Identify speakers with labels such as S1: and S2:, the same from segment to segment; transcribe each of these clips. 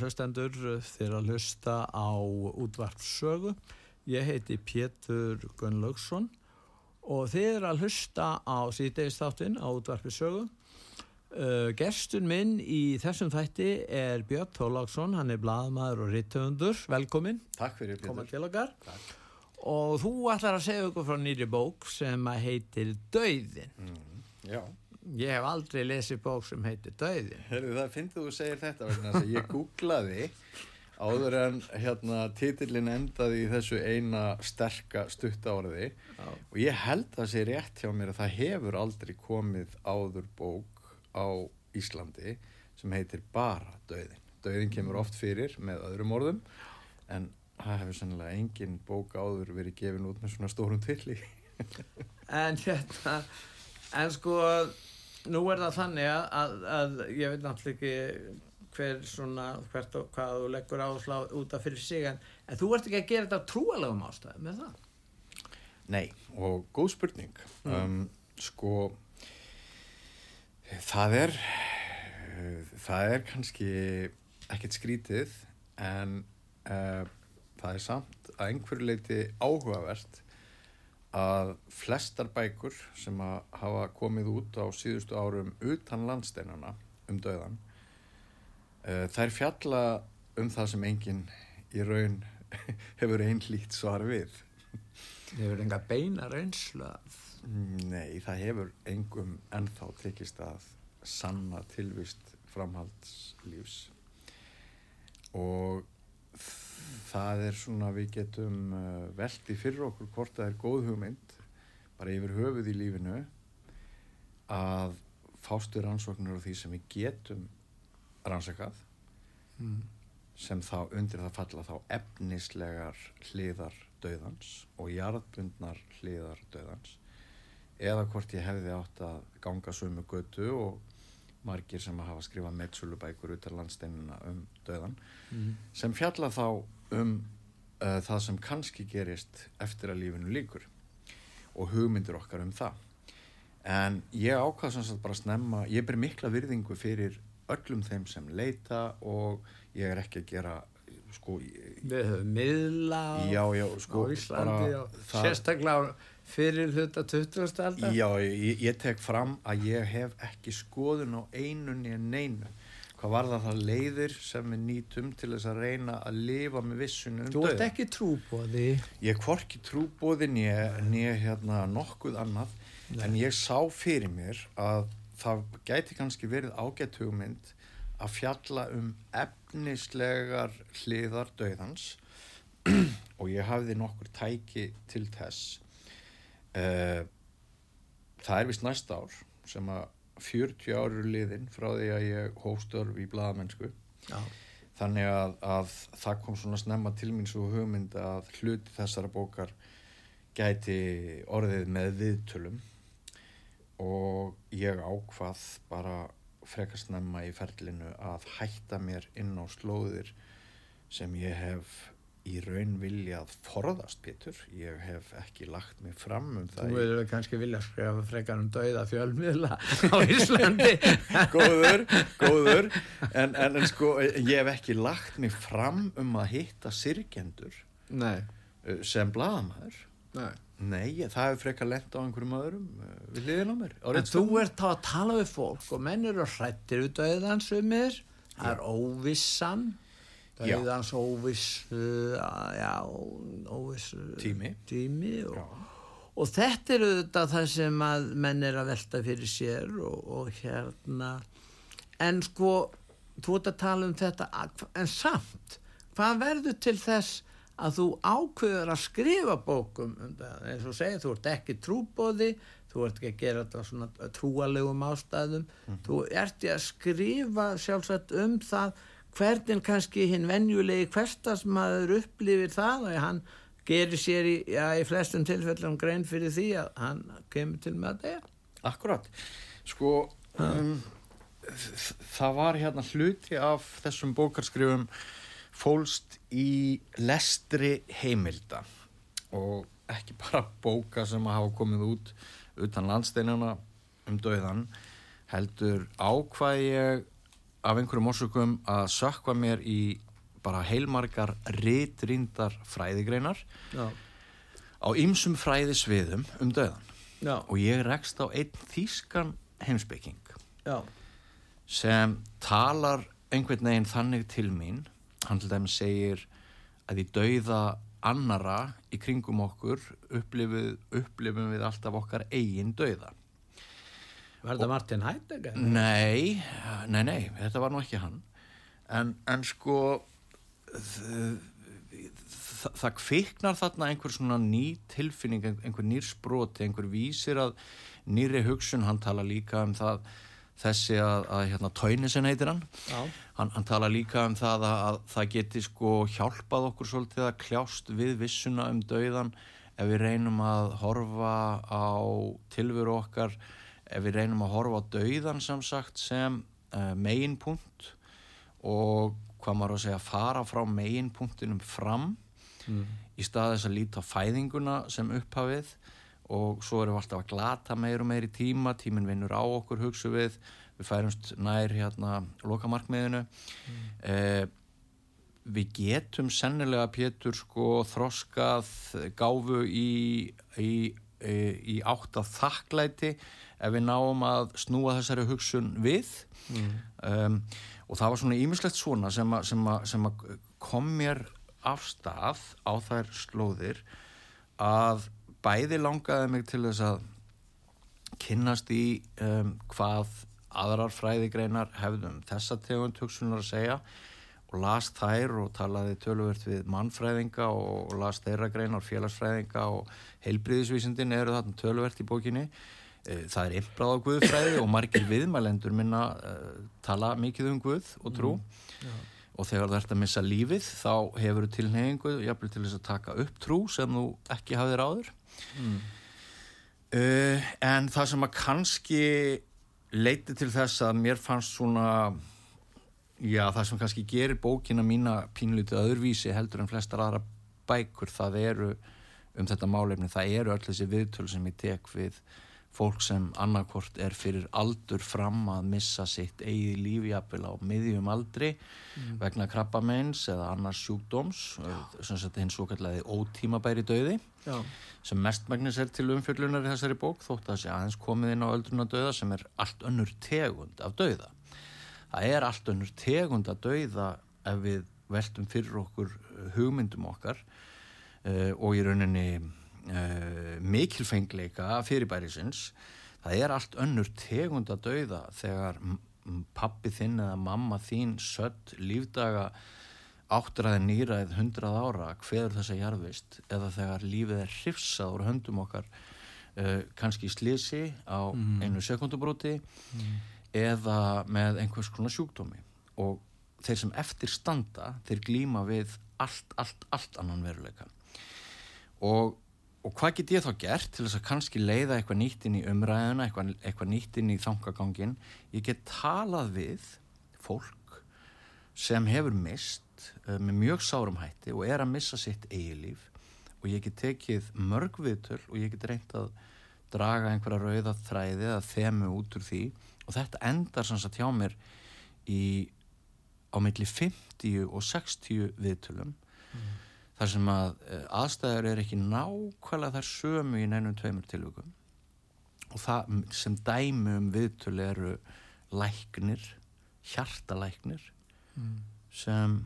S1: Hlustendur þeir að hlusta á útvarpsögu ég heiti Pétur Gunnlaugsson og þeir að hlusta á síðdegisþáttin á útvarpsögu uh, Gerstun minn í þessum þætti er Björn Þóláksson hann er blaðmaður og rittöfundur velkomin
S2: Takk fyrir
S1: koma
S2: Pétur.
S1: til okkar. Og þú ætlar að segja okkur frá nýri bók sem að heitir Dauðin
S2: Já,
S1: ég hef aldrei lesið bók sem heitir Dauðin
S2: Herðu, það finnst þú segir þetta vegna þess að ég googlaði áður en hérna titillin endaði í þessu eina sterka stuttáriði og ég held að sé rétt hjá mér að það hefur aldrei komið áður bók á Íslandi sem heitir bara Dauðin. Dauðin kemur oft fyrir með öðrum orðum en það hefur sennilega engin bók áður verið gefin út með svona stórum tilli.
S1: en hérna en sko nú er það þannig að, að, að ég veit náttúrulega ekki hver svona hvert og hvað þú leggur áslá út af fyrir sig en, en þú ert ekki að gera þetta á trúalegum ástæðum með það
S2: Nei, og góð spurning. Um, sko, það er, það er kannski ekkert skrítið, en uh, það er samt að einhverju leiti áhugavert að flestar bækur sem að hafa komið út á síðustu árum utan landsteinana um döðan, uh, þær fjalla um það sem enginn í raun hefur einlít svar við.
S1: hefur enga beina reynslu af
S2: Nei, það hefur engum ennþá tekist að sanna tilvist framhaldslífs og það er svona við getum uh, velti fyrir okkur hvort það er góð hugmynd bara yfir höfuð í lífinu að fástu rannsóknir á því sem við getum rannsakað
S1: mm.
S2: sem þá undir það falla þá efnislegar hliðar döðans og jarðbundnar hliðar döðans eða hvort ég hefði átt að ganga sömu götu og margir sem að hafa skrifað meðsölubækur út af landsteinuna um döðan
S1: Mm.
S2: sem fjalla þá um uh, það sem kannski gerist eftir að lífinu líkur og hugmyndir okkar um það en ég ákvað sem sagt bara snemma ég ber mikla virðingu fyrir öllum þeim sem leita og ég er ekki að gera sko, ég-
S1: miðla á,
S2: já, já,
S1: á
S2: sko
S1: Íslandi
S2: bara það-
S1: sérstaklega á fyrir hluta 20. aldar
S2: Já, ég, ég tek fram að ég hef ekki skoðun á einu nýja neinu. Hvað var það það leiðir sem við nýtum til þess að reyna að lifa með vissunum um
S1: þú ert ekki trúbóði
S2: Ég er hvorki trúbóði nýja, hérna nokkuð annað, en ég sá fyrir mér að það gæti kannski verið ágætt hugmynd að fjalla um efnislegar hliðar dauðans og ég hafði nokkur tæki til þess. Uh, það er vist næsta ár sem að 40 ár eru liðin frá því að ég hóstörf í blaðamennsku.
S1: Já,
S2: þannig að, að það kom svona snemma til mín svo hugmynd að hluti þessara bókar gæti orðið með viðtölum. Og ég ákvað bara frekar snemma í ferlinu að hætta mér inn á slóðir sem ég hef í raun viljað forðast, Pétur. Ég hef ekki lagt mig fram um
S1: Þú
S2: það.
S1: verður kannski vilja skrifa frekar um dauða fjölmiðla á Íslandi.
S2: góður, góður. En, en, en sko, ég hef ekki lagt mig fram um að hitta sirkjendur
S1: Nei,
S2: uh, sem blaðamæður.
S1: nei.
S2: Nei, það hefur frekar lent á einhverjum öðrum uh, við liðin á mér. á
S1: En þú ert að tala við fólk og menn eru hrættir við döðans um mér, það er óvissan,
S2: Já.
S1: döðans óviss, uh, já, óviss
S2: Tími.
S1: tími og, og þetta eru þetta það sem að menn er að velta fyrir sér og, og hérna, en sko, þú ert að tala um þetta, en samt, hvað verður til þess að þú ákveður að skrifa bókum um það, eins og segja, þú ert ekki trúbóði, þú ert ekki að gera þetta svona trúalegum ástæðum, þú ert í að skrifa sjálfsagt um það hvernig kannski hinn venjulegi hverstasmaður upplifir það og hann gerir sér í, já, í flestum tilfellum grein fyrir því að hann kemur til með þetta.
S2: Akkurat. Sko, um, það var hérna hluti af þessum bókarskrifum fólst í lestri heimilda og ekki bara bóka sem að hafa komið út utan landsteinuna um döðan heldur ákvað ég af einhverjum orsökum að sökva mér í bara heilmargar ritrýndar fræðigreinar
S1: Já,
S2: á ýmsum fræðisviðum um döðan
S1: já,
S2: og ég rekst á einn þýskan heimsbygging
S1: já,
S2: sem talar einhvern veginn þannig til mín. Hann til dæmis segir að í dauða annara í kringum okkur upplifum, við alltaf okkar eigin dauða
S1: var þetta Martin Heidegger?
S2: nei, nei, nei, þetta var nú ekki hann. En, en sko það, það kviknar þarna einhver svona ný tilfinning einhver nýr sproti, einhver vísir að nýri hugsun, hann tala líka um það þessi að, að hérna Tóinisen heitir hann. Hann, hann tala líka um það að, að það geti sko hjálpað okkur svolítið að kljást við vissuna um dauðan ef við reynum að horfa á tilveru okkar ef við reynum að horfa á dauðan sem sagt sem uh, meginpunkt og hvað maður að segja fara frá meginpunktinum fram í stað þess að líta fæðinguna sem upphafið og svo erum við alltaf að glata meir og meir í tíma tíminn vinnur á okkur hugsu við við færumst nær hérna lokamarkmiðinu. Eh, við getum sennilega Pétur sko þroskað gáfu í, í, í, í átt að þakklæti ef við náum að snúa þessari hugsun við. Um, og það var svona ímislegt svona sem að, sem að, sem að kom mér af stað á þær slóðir að bæði langaði mig til þess að kynnast í um, hvað aðrar fræðigreinar hefðum þessa tegund hugsunar að segja og las þær og talaði töluvert við mannfræðinga og, las þeirra greinar félagsfræðinga og heilbriðisvísindin eru þarna töluvert í bókinni það er einbrað á Guðfræði og margir viðmælendur minna uh, tala mikið um Guð og trú. Og þegar þú ert að missa lífið þá hefur þú tilneyingu jafnvel til þess að taka upp trú sem þú ekki hafðir áður. Uh, en það sem að kannski leiti til þess að mér fannst svona já það sem kannski gerir bókina mína pínlítið öðruvísi heldur en flestar aðra bækur það eru um þetta málefni það eru öll þessi viðtöl sem ég tek við fólk sem annarkort er fyrir aldur fram að missa sitt eigið lífjapil á miðjum aldri vegna krabbameins eða annars sjúkdóms sem sagt hins svo kallagi ótímabæri döði
S1: já,
S2: sem mestmægnis er til umfjöllunar í þessari bók þótt að það sé aðeins komið inn á öldruna döða sem er allt önnur tegund af döða það er allt önnur tegund af döða ef við veltum fyrir okkur hugmyndum okkar uh, og í rauninni uh, mikilfengleika fyrirbærisins. Það er allt önnur tegund að dauða þegar pabbi þinn eða mamma þín sött lífdaga áttræði nýræð hundrað ára hveður þessa jarðvist eða þegar lífið er hrifsað úr höndum okkar uh, kannski í slisi á einu sekundubróti eða með einhvers konar sjúkdómi. Og þeir sem eftir standa þeir glíma við allt, allt, allt annan veruleika. Og, og hvað get ég þá gert til þess að kannski leiða eitthvað nýtt inn í umræðuna eitthvað, eitthvað nýtt inn í þangagangin ég get talað við fólk sem hefur mist uh, með mjög sárum hætti og er að missa sitt eigilíf og ég get tekið mörg viðtöl og ég get reynt að draga einhverja rauða þræði eða þemu út úr því. Og þetta endar sem sagt hjá mér í á milli 50 og 60 viðtölum þar sem að uh, aðstæður er ekki nákvæmlega þar sömu í neinum tveimur tilvökum og það sem dæmi um viðtölu eru læknir, hjartalæknir mm. sem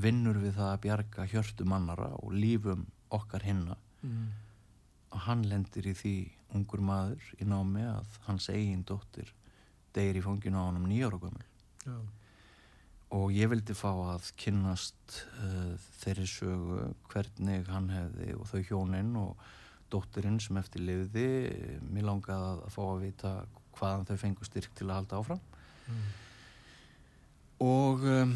S2: vinnur við það að bjarga hjörtu mannara og lífum okkar hinna mm. og hann lendir í því ungur maður í námi að hans eigin dóttir deyir í fanginu á hann um nýjára gömul Já. Og ég vildi fá að kynnast uh, þeirri sögu hvernig hann hefði og þau hjóninn og dóttirinn sem eftir liði mér langaði að fá að vita hvaðan þau fengu styrk til að halda áfram. Mm. og um,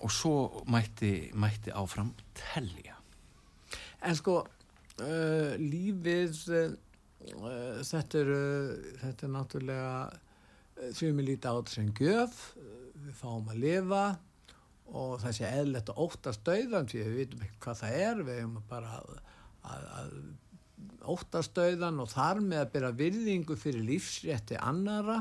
S2: og svo mætti, mætti áfram telja.
S1: En sko uh, lífið uh, þetta er þetta er náttúrulega því við lítið á þetta sem gjöf við fáum að lifa og það sé eðlert að óttast döðan því við vitum ekki hvað það er við hefum bara að, að, að óttastöðan og þar með að byrja virðingu fyrir lífsrétti annara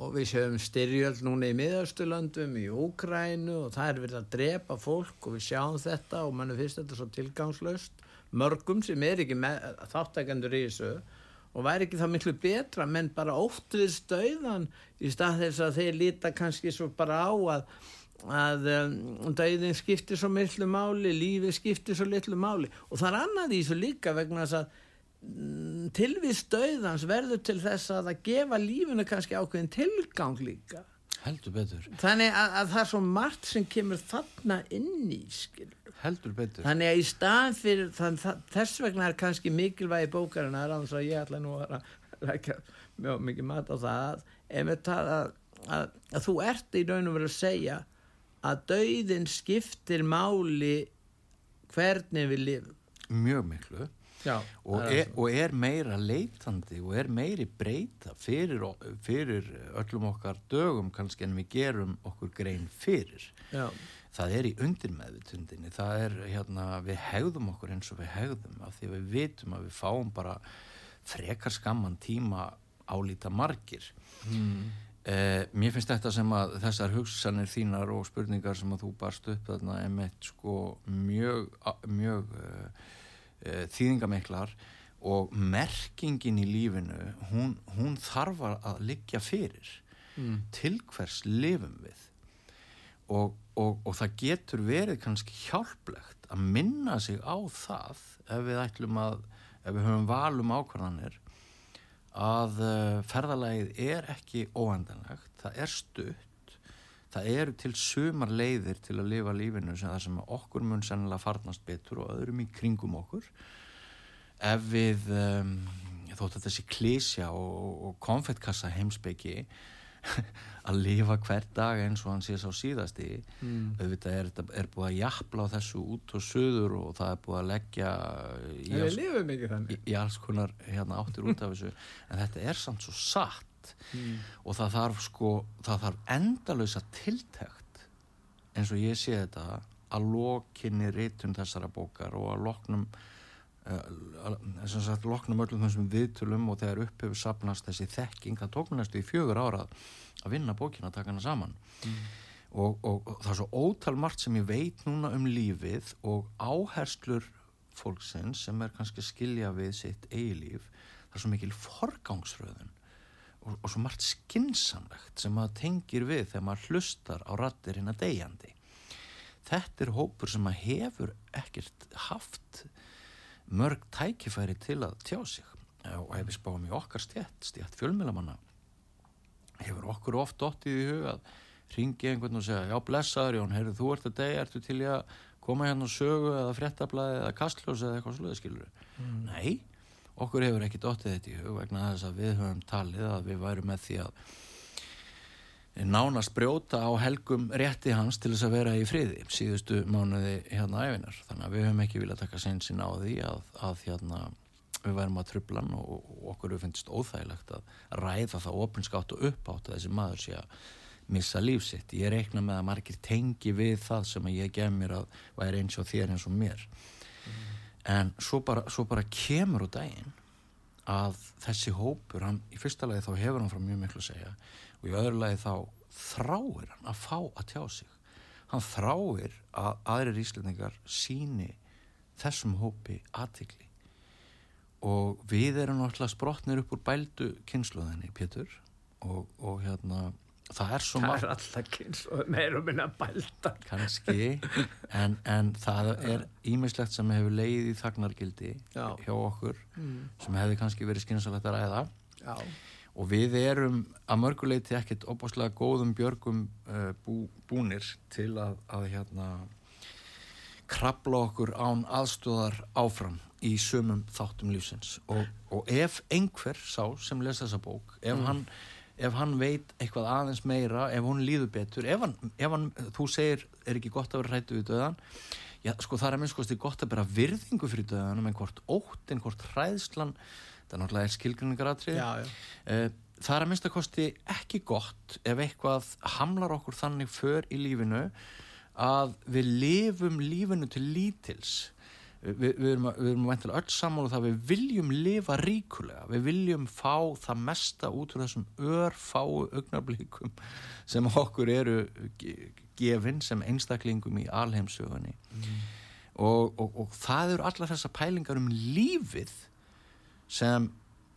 S1: og við séum styrjöld núna í miðausturlandum, í Úkrænu og það er verið að drepa fólk og við sjáum þetta og mann er fyrst þetta svo tilgangslaust. Mörgum sem er ekki þáttækandur í þessu og væri ekki það miklu betra menn bara óttuðir stöðan í stað þess að þeir líta kannski svo bara á að að um, dæðin skiptir svo miklu máli lífið skiptir svo litlu máli. Og það er annað í þessu líka vegna þess að mm, tilvist döðans verður til þess að að gefa lífinu kannski ákveðin tilgang líka
S2: heldur betur.
S1: Þannig að, að það er svo margt sem kemur þarna inn í skil
S2: heldur betur.
S1: Þannig að í staðan fyrir þann, það, þess vegna er kannski mikilvægi bókarinn að ráðans að ég ætla nú að rækja mjög mikið mat á það að, að, að þú ert í raun og verið að segja að dauðin skiptir máli hvernig við lifum.
S2: Mjög miklu Já, og, er, og er meira leitandi og er meiri breyta fyrir, fyrir öllum okkar dögum kannski en við gerum okkur grein fyrir Já. það er í undirmeðutundinni það er hérna við hegðum okkur eins og við hegðum af því við vitum að við fáum bara frekar skamman tíma álíta margir mm. Eh, mér finnst þetta sem að þessar hugsanir þínar og spurningar sem að þú barst upp þarna er meitt sko mjög, mjög eh, þýðingamiklar og merkingin í lífinu hún, hún þarf að liggja fyrir mm. til hvers lifum við og, og, og það getur verið kannski hjálplegt að minna sig á það ef við ætlum að ef við höfum valum ákvarðanir að uh, ferðalagið er ekki óandanlegt, það er stutt það eru til sumar leiðir til að lifa lífinu sem það sem okkur mun sennilega farnast betur og öðrum í kringum okkur. Ef við um, þótt að þessi klísja og, og konfettkassa heimsbyggi að lifa hver dag eins og hann sé sá síðasti mm. auðvitað er, er búið að jafla á þessu út og söður og það er búið að leggja
S1: í, alls, í,
S2: í alls konar hérna, áttir út af þessu. En þetta er samt svo satt mm. og það þarf sko það þarf endalösa tiltækt eins og ég sé þetta að lokinni rítum þessara bókar og að loknum þess uh, að loknum öllum þessum viðtölum og þegar upp hefur sapnast þessi þekking, það tók mér næstu í fjögur árað að vinna bókina að taka hana saman mm. og, og, og það er svo ótal margt sem ég veit núna um lífið og áherslur fólksins sem er kannski skilja við sitt eigi líf, það er svo mikil forgangsröðun og, og svo margt skinsamlegt sem maður tengir við þegar maður hlustar á rattir hinn að degjandi þetta er hópur sem maður hefur ekkert haft mörg tækifæri til að tjá sig. Og ef við spáum í okkar stjætt stjætt fjölmjölamanna hefur okkur oft dottið í hug að ringi einhvern og segja já blessaður Jón, heyrðu þú ert að degja, ertu til að koma hérna og sögu eða fréttablaði eða kastljósi eða eitthvað sluðið skilur mm. nei, okkur hefur ekki dottið þetta í hug vegna þess að við höfum talið að við værum með því að nánast brjóta á helgum rétti hans til þess að vera í friði síðustu mánuði hérna æfinar þannig að við höfum ekki viljað taka sensin á því að, að hérna við værum að trublan og, og okkur við finnst óþægilegt að ræða það opinskátt og uppátt að þessi maður sé að missa lífsitt. Ég reikna með að margir tengi við það sem ég gef mér að væri eins og þér eins og mér. En svo bara, svo bara kemur úr daginn að þessi hópur, hann, í fyrsta lagi þá hefur hann frá mjög miklu að segja og í öðru lagi þá þráir hann að fá að tjá sig. Hann þráir að aðrir íslendingar síni þessum hópi aðtikli og við erum náttúrulega sprotnir upp úr bældu kynsluðinni, Pétur og, og hérna það er svo
S1: það
S2: margt.
S1: er alltaf kynns og meira minna bælta
S2: kannski en, en það er ímislegt sem hefur leið í þagnargildi
S1: Já.
S2: hjá okkur
S1: mm.
S2: sem hefði kannski verið skynsalegt að ræða.
S1: Já,
S2: og við erum að mörguleiti ekkert opáslega góðum björgum uh, bú, búnir til að, að hérna krabla okkur án aðstóðar áfram í sumum þáttum lífsins. Og, og ef einhver sá sem les þessa bók ef, hann, ef hann veit eitthvað aðeins meira ef hún líður betur ef hann, ef hann þú segir er ekki gott að vera hrættu við döðan já sko það er að minnst kosti gott að bera virðingu fyrir döðanum en hvort óttin, hvort hræðslan það náttúrulega er skilgruningaratrið
S1: já, já.
S2: Eh, Það er að minnsta kosti ekki gott ef eitthvað hamlar okkur þannig för í lífinu að við lifum lífinu til lítils. Við, við erum, erum væntilega öll saman og það við viljum lifa ríkulega. Við viljum fá það mesta út úr þessum örfáu augnablikum sem okkur eru ge- gefin sem einstaklingum í alheimsögunni. Og, og, og það eru allar þessar pælingar um lífið sem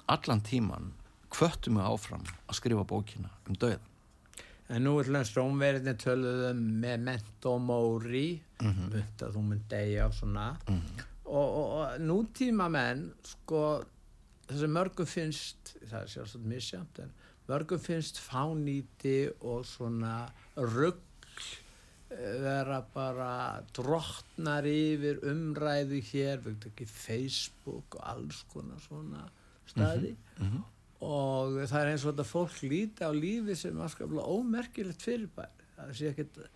S2: allan tíman kvöttum við áfram að skrifa bókina um döða.
S1: En nú hljóðan strómverðin töluðum með mentomóri mm
S2: Mhm.
S1: -hmm. að þú mynd degja og svona og, og, og nútíma menn sko þessi mörgum finnst það er sjálfsagt misjant en mörgum finnst fánýti og svona rugg vera bara drottnar yfir umræðu hér, veitum ekki Facebook og alls konar svona staði og það er eins og þetta fólk líti á lífi sem afskaplega ómerkilegt fyrirbæri það sé ekkit og,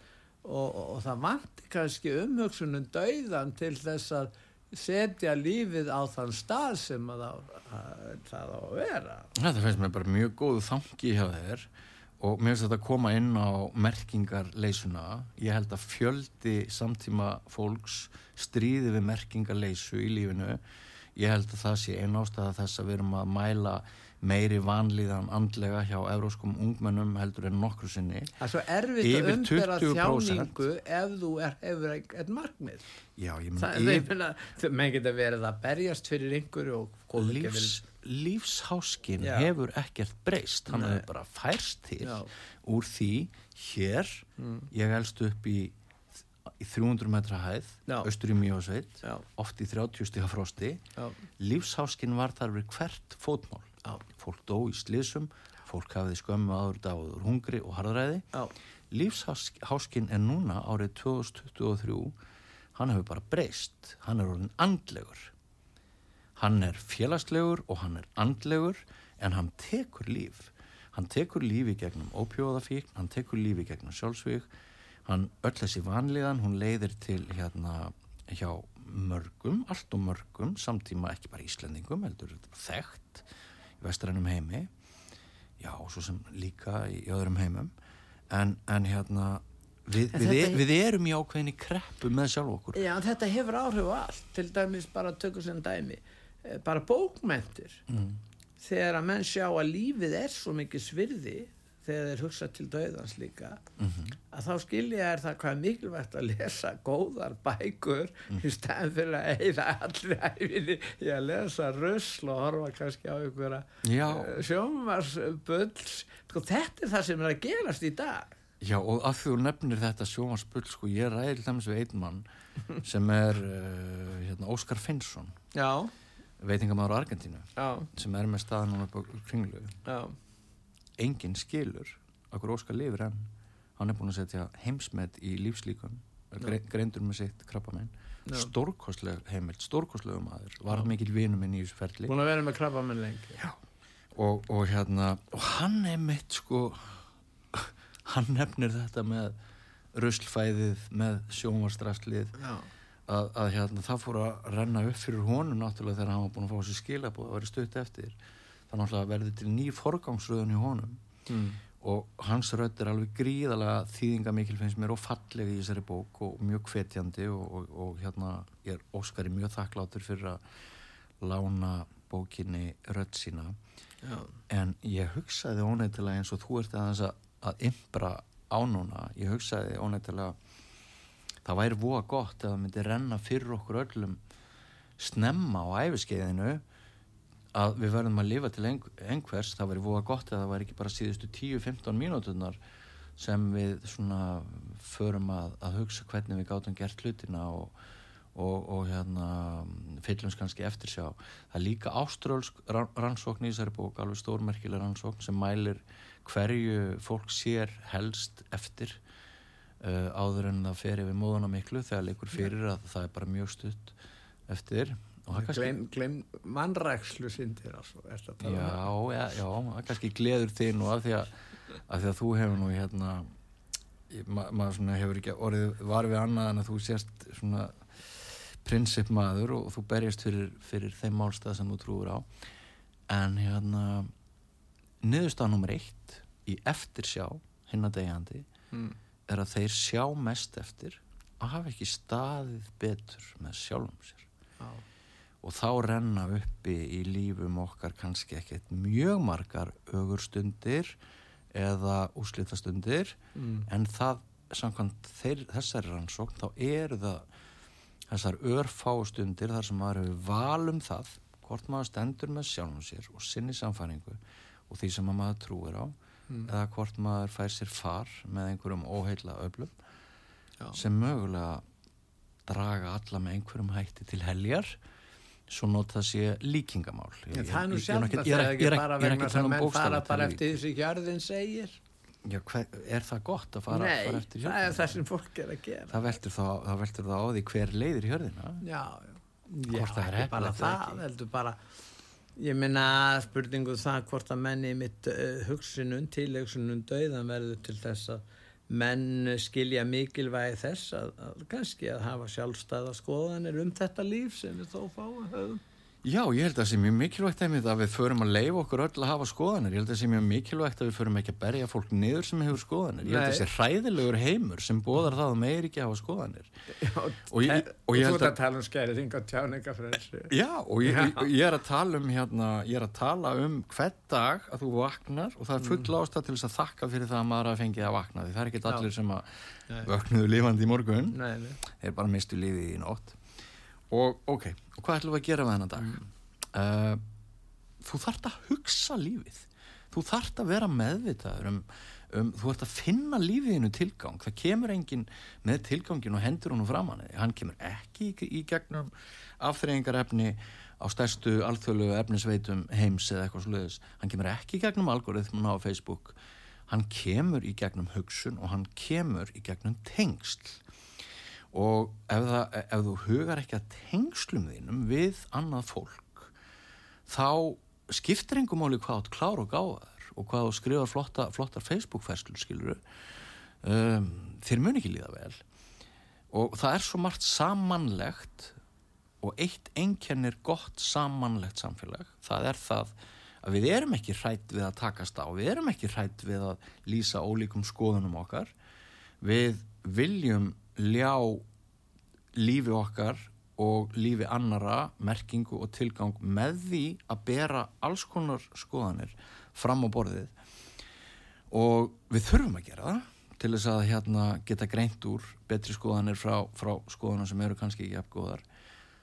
S1: og, og það vanti kannski umhugsunum dauðan til þess að setja lífið á þann stað sem að það, að, það á að vera
S2: Þetta finnst mér bara mjög góðu þangi hjá þér og mér finnst þetta að koma inn á merkingarleysuna. Ég held að fjöldi samtíma fólks stríði við merkingarleysu í lífinu. Ég held að það sé einn ástæða þess að við erum að mæla meiri vanlíðan andlega hjá evróskum ungmennum heldur en nokkru sinni.
S1: það er svo erfitt að umbera
S2: 20%.
S1: þjáningu ef þú er, hefur eitt markmið
S2: Já, ég menn
S1: það, ég meina, þau- menn geta verið að berjast fyrir einhverju
S2: lífs, lífsháskin
S1: Já.
S2: hefur ekkert breyst hann hefur bara færst til
S1: Já.
S2: úr því hér ég elst upp í, í 300 metra hæð
S1: Já.
S2: austur í Mjósveit oft í 30 stiga frosti
S1: Já.
S2: lífsháskin var þar við hvert fótmál. Fólk dó í slísum fólk hafiði skömmu áður dáður hungri og harðræði. Lífsháskin er núna árið 2023 hann hefur bara breyst. Hann er orðin andlegur. Hann er félagslegur og hann er andlegur en hann tekur líf. Hann tekur lífi gegnum ópjóðafíkn, hann tekur lífi gegnum sjálfsvík hann öll þessi vanlíðan, hún leiðir til hérna hjá mörgum, allt og mörgum samtíma ekki bara Íslendingum, heldur þekkt vestrænum heimi já, svo sem líka í öðrum heimum en, en hérna við,
S1: En
S2: við,
S1: þetta-
S2: við erum í ákveðinni kreppu með sjálf okkur
S1: Já, þetta hefur áhrif á allt, til dæmis bara tökum sem dæmi, eh, bara bókmentir.
S2: mm.
S1: Þegar að menn sjá að lífið er svo mikið svirði, þegar þeir hugsa til döðans líka,
S2: Mhm.
S1: að þá skilja er það hvað mikilvægt að lesa góðar bækur í stæðan fyrir að eða allri æfinni í að lesa rusl og horfa kannski á einhverja
S2: Já.
S1: sjómarsbulls. Sko, þetta er það sem er að gerast í dag.
S2: Já, og að þú nefnir þetta sjómansbull, sko, ég ræði dæmis við einn mann sem er uh, hérna, Óskar Finnsson,
S1: Já,
S2: veitingamæður á Argentínu,
S1: já,
S2: sem er með staðan núna upp á kringlu.
S1: já,
S2: Engin skilur, okkur Óskar lifir enn, hann er búin að setja heimsmet í lífslíkum, gre greindur með sitt krabba minn,
S1: Já.
S2: stórkostleg heimild, stórkostlegu maður, var mikil vinur minn í þessu ferli.
S1: búin að vera með krabba minn lengi.
S2: Og, og hérna, og hann er mitt sko, hann nefnir þetta með ruslfæðið, með sjónvarstrafslið,
S1: Já,
S2: að, að hérna, það fór að renna upp fyrir honum náttúrulega þegar hann var búin að fá sér skilabóð að vera stutt eftir. Það náttúrulega verði til ný forgangsröðun í honum.
S1: Mm.
S2: og hans rödd er alveg gríðalega þýðinga mikil finnst mér og falleg í þessari bók og mjög hvetjandi og, og, og hérna er Óskari mjög þakklátur fyrir að lána bókinni rödd sína.
S1: Já,
S2: en ég hugsaði óneitt,ilega eins og þú ert aðeins að, að ymbra á núna ég hugsaði óneitt,ilega það væri voða gott ef það myndi renna fyrir okkur öllum snemma á æfiskeiðinu að við verðum að lifa til einhvers. Það væri voða gott ef það væri ekki bara síðustu 10-15 mínúturnar sem við svona förum að, að hugsa hvernig við gátum gert hlutina og, og, og hérna fyllumst kannski eftir sjá. Það er líka áströlsk rannsókn í þessari bók, alveg stórmerkileg rannsókn sem mælir hverju fólk sér helst eftir uh, áður en það fer yfir móðuna miklu þegar leikur fyrir að það er bara mjög stutt eftir
S1: Gleim, gleim mannrækslu sindir
S2: um já, já, já, kannski gleður þig nú af því að, af því að þú hefur nú hérna maður ma svona hefur ekki orðið var við annað en að þú sést svona prinsipmaður og þú berjast fyrir, fyrir þeim málstað sem þú trúur á en hérna niðurstað nummer eitt í eftirsjá hinn að degjandi mm. er að þeir sjá mest eftir að hafa ekki staðið betur með sjálfum sér ah. Og þá renna uppi í lífum okkar kannski ekkert mjög margar ögurstundir eða úslitastundir mm. en það samkvæmt þeir, þessari rannsókn þá eru það þessar örfástundir þar sem maður hefur valum það hvort maður stendur með sjálfum sér og sinni samfæringu og því sem maður trúir á mm. eða hvort maður fær sér far með einhverjum óheila öflum Já. sem mögulega draga alla með einhverjum hætti til heljar svo nota það sé líkingamál.
S1: Ég, það er nú sjálf að það er ekki bara vegna sem menn fara bara eftir því sem hjörðin segir.
S2: Já, hver, er það gott að fara,
S1: Nei,
S2: fara eftir
S1: hjörðina? Nei, það er það sem fólk er að gera.
S2: Það veldur þá, það veldur þá á því hver leiðir hjörðina
S1: Já, já, já ekki bara það heldur bara Ég minna spurningu það hvort að menni mitt uh, hugsunum, tilhugsunum döiðan verður til þess að menn skilja mikilvægi þess að, að kannski að hafa sjálfstæða skoðanir um þetta líf sem við þó fáum höfum.
S2: Já, ég held að það sé mjög mikilvægt að við förum að leifa okkur öll að hafa skoðanir. Ég held að það sé mjög mikilvægt að við förum ekki að berja fólk niður sem hefur skoðanir. Ég held að það sé hræðilegur heimur sem bóðar það að meir ekki að hafa skoðanir.
S1: Já, og ég, og ég held að... Þú ert að tala um skæriðing og tjáningafrelsi.
S2: Já, og ég, ég, er að tala um hérna, ég er að tala um hvern dag að þú vaknar og það er full mm. ástæð til þess að þakka fyrir það að maður að fengið að vakna. Það er og ok, og hvað ætlum við að gera með þennan dag? Mm. Uh, þú þart að hugsa lífið. Þú þart að vera meðvitaður um, um, þú þart að finna lífiðinu tilgang. Það kemur engin með tilgangin og hendur honum fram hann hann kemur ekki í, í gegnum afþreyingarefni á stærstu alþjóðlu efnisveitum heims eða eitthvað sluðis, hann kemur ekki í gegnum algoritmuna á Facebook. Hann kemur í gegnum hugsun og hann kemur í gegnum tengsl og ef, það, ef þú hugar ekki að tengslum þínum við annað fólk þá skiptir engum máli hvað átt klár og gáðar og hvað þú skrifar flotta, flottar Facebook-ferslur skiluru um, þeir mun ekki líða vel. Og það er svo margt samanlegt og eitt einkennir gott samanlegt samfélag. Það er það að við erum ekki hrætt við að takast á við erum ekki hrætt við að lýsa ólíkum skoðunum okkar. Við viljum ljá lífi okkar og lífi annara, merkingu og tilgang með því að bera alls konar skoðanir fram á borðið. Og við þurfum að gera það til þess að hérna, geta greint úr betri skoðanir frá, frá skoðanar sem eru kannski ekki efgóðar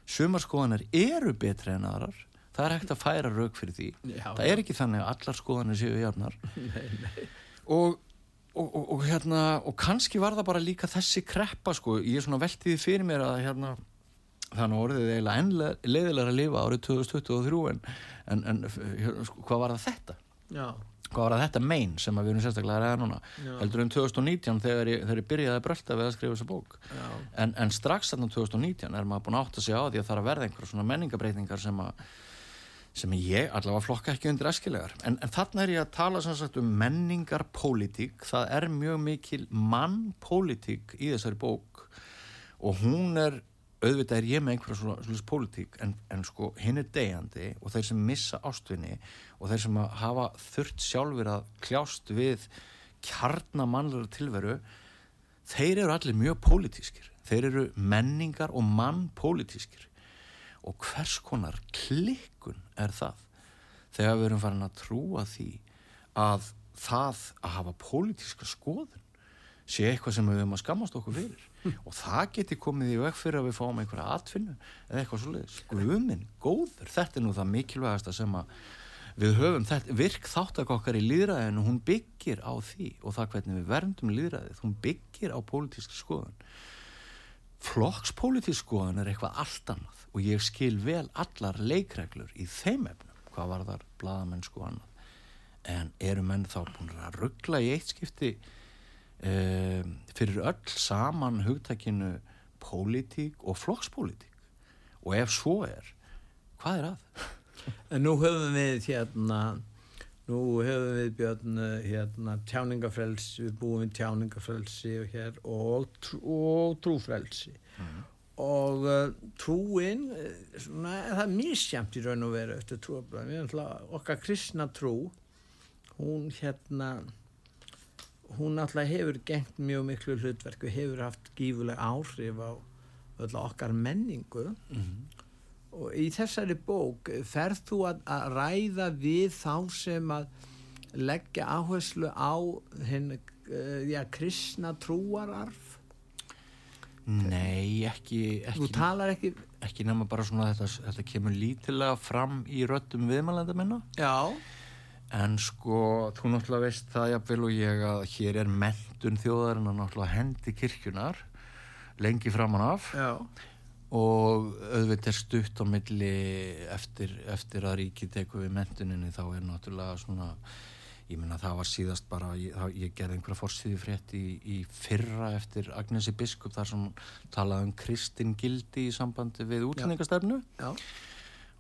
S2: sumar skoðanir eru betri en aðrar. Það er hægt að færa rauk fyrir því. Já, það er ekki þannig að allar skoðanir séu járnar og Og, og, og hérna, og kannski var það bara líka þessi kreppa sko, ég er svona veltiði fyrir mér að hérna þannig orðið eiginlega enn leiðilega að lifa árið 2023 en, en, en hérna, sko, hvað var það þetta? Já. Hvað var það þetta mein sem við erum sérstaklega að ræða núna? Já. Heldur um 2019 þegar ég, þegar ég byrjaði að brölda við að skrifa þessa bók en, en strax þarna 2019 er maður búin átt að segja á því að það er að verða einhverjum svona menningabreitingar sem að sem ég allavega flokka ekki undir eskilegar en, en þarna er ég að tala sagt, um menningarpolítík það er mjög mikil mannpolítík í þessari bók. Og hún er auðvitað er ég með einhverja svona, svona politík en, en sko hinn er degjandi og þeir sem missa ástvinni og þeir sem hafa þurft sjálfur að kljást við kjarnamannlega tilveru þeir eru allir mjög politískir þeir eru menningar og mannpolitískir og hvers konar klikkun er það? Þegar við erum farin að trúa því að það að hafa pólitíska skoðun sé eitthvað sem við höfum að skammast okkur fyrir. Og það geti komið í veg fyrir að við fáum einhverja atfinnu eða eitthvað svoleiðis. Guðminn, góður, þetta er nú það mikilvægasta sem að við höfum. Þetta, virk þáttak okkar í líðræðinu hún byggir á því og það hvernig við verndum líðræðið, hún byggir á pólitísk skoðun. Flokkspólitísk skoðun er eitthvað allt annað og ég skil vel allar leikreglur í þeim efnum, hvað var þar bladamenn sko annað en eru menn þá búin að ruggla í eitt skipti um, fyrir öll saman hugtakinu pólitík og flokkspólitík og ef svo er hvað er að?
S1: En nú höfum við hérna nú höfum við björn hérna tjáningafrelsi við búum við tjáningafrelsi og, hér, og, trú, og trúfrelsi mm. Og uh, trúin svona, það er mísjamt í raun og veru eftir trúabræðin okkar kristna trú hún hérna hún alltaf hefur gengt mjög miklu hlutverk og hefur haft gífuleg áhrif á öll okkar menningu. Mm -hmm. og í þessari bók ferð þú að, að ræða við þá sem að leggja áherslu á hinn uh, já, kristna trúararf
S2: Nei, ekki, ekki
S1: Þú talar ekki
S2: ekki nema bara svona þetta, þetta kemur lítilega fram í röttum viðmælenda minna
S1: Já.
S2: En sko, þú náttúrulega veist það jafnvel og ég að hér er mentun þjóðarinn að náttúrulega hendi kirkjunar lengi framann af.
S1: Já.
S2: og auðvitað er stutt á milli eftir, eftir að ríki teku við mentuninni þá er náttúrulega svona, ég minna það var síðast bara, ég, ég gerði einhverja fórstíði frétt í, í fyrra eftir Agnesi Biskup þar sem talaði um Kristin Gildi í sambandi við útlendingastarfnu.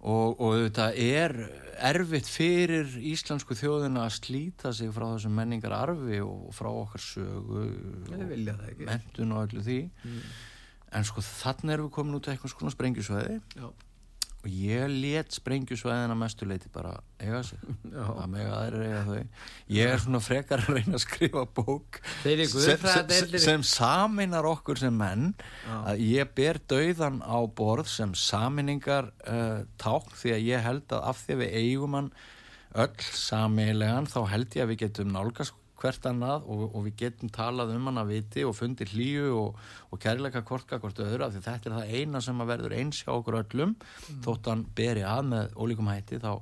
S2: Og, og þetta er erfitt fyrir íslensku þjóðina að slíta sig frá þessum menningar arfi og frá okkar sögu og mentun og öllu því mm. en sko þannig erum við komin út eitthvað svona sprengjusvæði Já. Og ég let sprengjusvæðina mestuleiti bara eiga sig. Að mig að það er eiga þau. Ég er svona frekar að reyna að skrifa bók sem, sem, sem saminar okkur sem menn. Já. að ég ber dauðan á borð sem saminningar uh, ták því að ég held að af því að við eigum hann öll samilegan þá held ég að við getum nálgast hvert annað og, og við getum talað um hann að viti og fundir hlýju og, og kærleika korka hvort öðru af því þetta er það eina sem að verður eins hjá okkur öllum. Mm. þótt hann beri að með ólíkum hætti þá,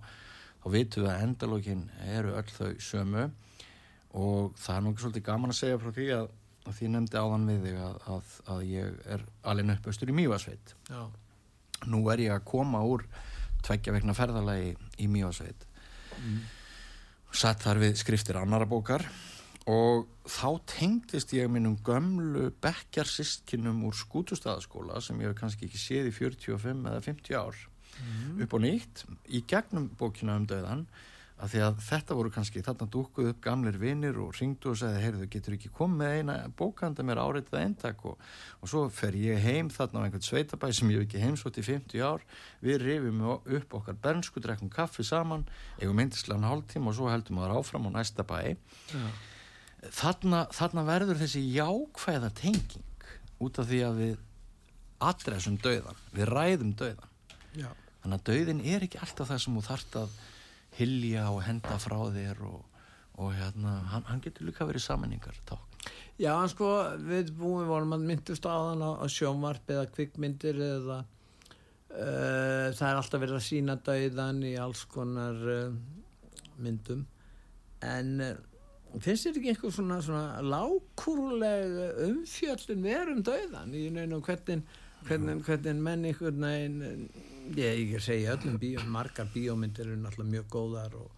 S2: þá vitum við að endalókin eru öll þau sömu. Og það er nokkið svolítið gaman að segja frá því að, að því nefndi áðan við þig að, að, að ég er alveg uppöstur í Mývasveit nú er ég að koma úr tveggja vegna ferðalagi í Mývasveit mm. satt þar við skriftir annara bókar og þá tengdist ég minnum gömlu bekkjarsistkinum úr skútustæðaskóla sem ég hef kannski ekki séð í 45 eða 50 ár. Mm. upp og nýtt í gegnum bókina um döðan að því að þetta voru kannski þarna dúkuð upp gamlir vinnir og ringdu og segði heyrðu getur ekki komið eina bókanda mér áreitið eintak? Og, og svo fer ég heim þarna á einhvern sveitabæ sem ég hef ekki heimsótt í 50 ár. Við rifjum upp okkar bernsku drekkum kaffi saman, eigum myndislan hálftíma og svo heldum við áfram á næsta bæ. Ja þarna, þarna verður þessi jákvæða tenging út af því að við adressum döðan, við ræðum döðan Já. þannig að döðin er ekki alltaf það sem þú þart að hilja og henda frá þér og, og hérna, hann, hann getur líka verið samanningar ták
S1: Já, sko, við búum vorum að myndust á þann á sjónvarp eða kvikmyndir eða uh, það er alltaf verið að sína döðan í alls konar uh, myndum. En uh, finnst þetta ekki einhver svona, svona lágkúruleg umfjöldun verum döðan í neina hvernig, hvernig, hvernig menn einhvern veginn ég ekki segja öllum bíó margar bíómyndir eru náttúrulega mjög góðar og,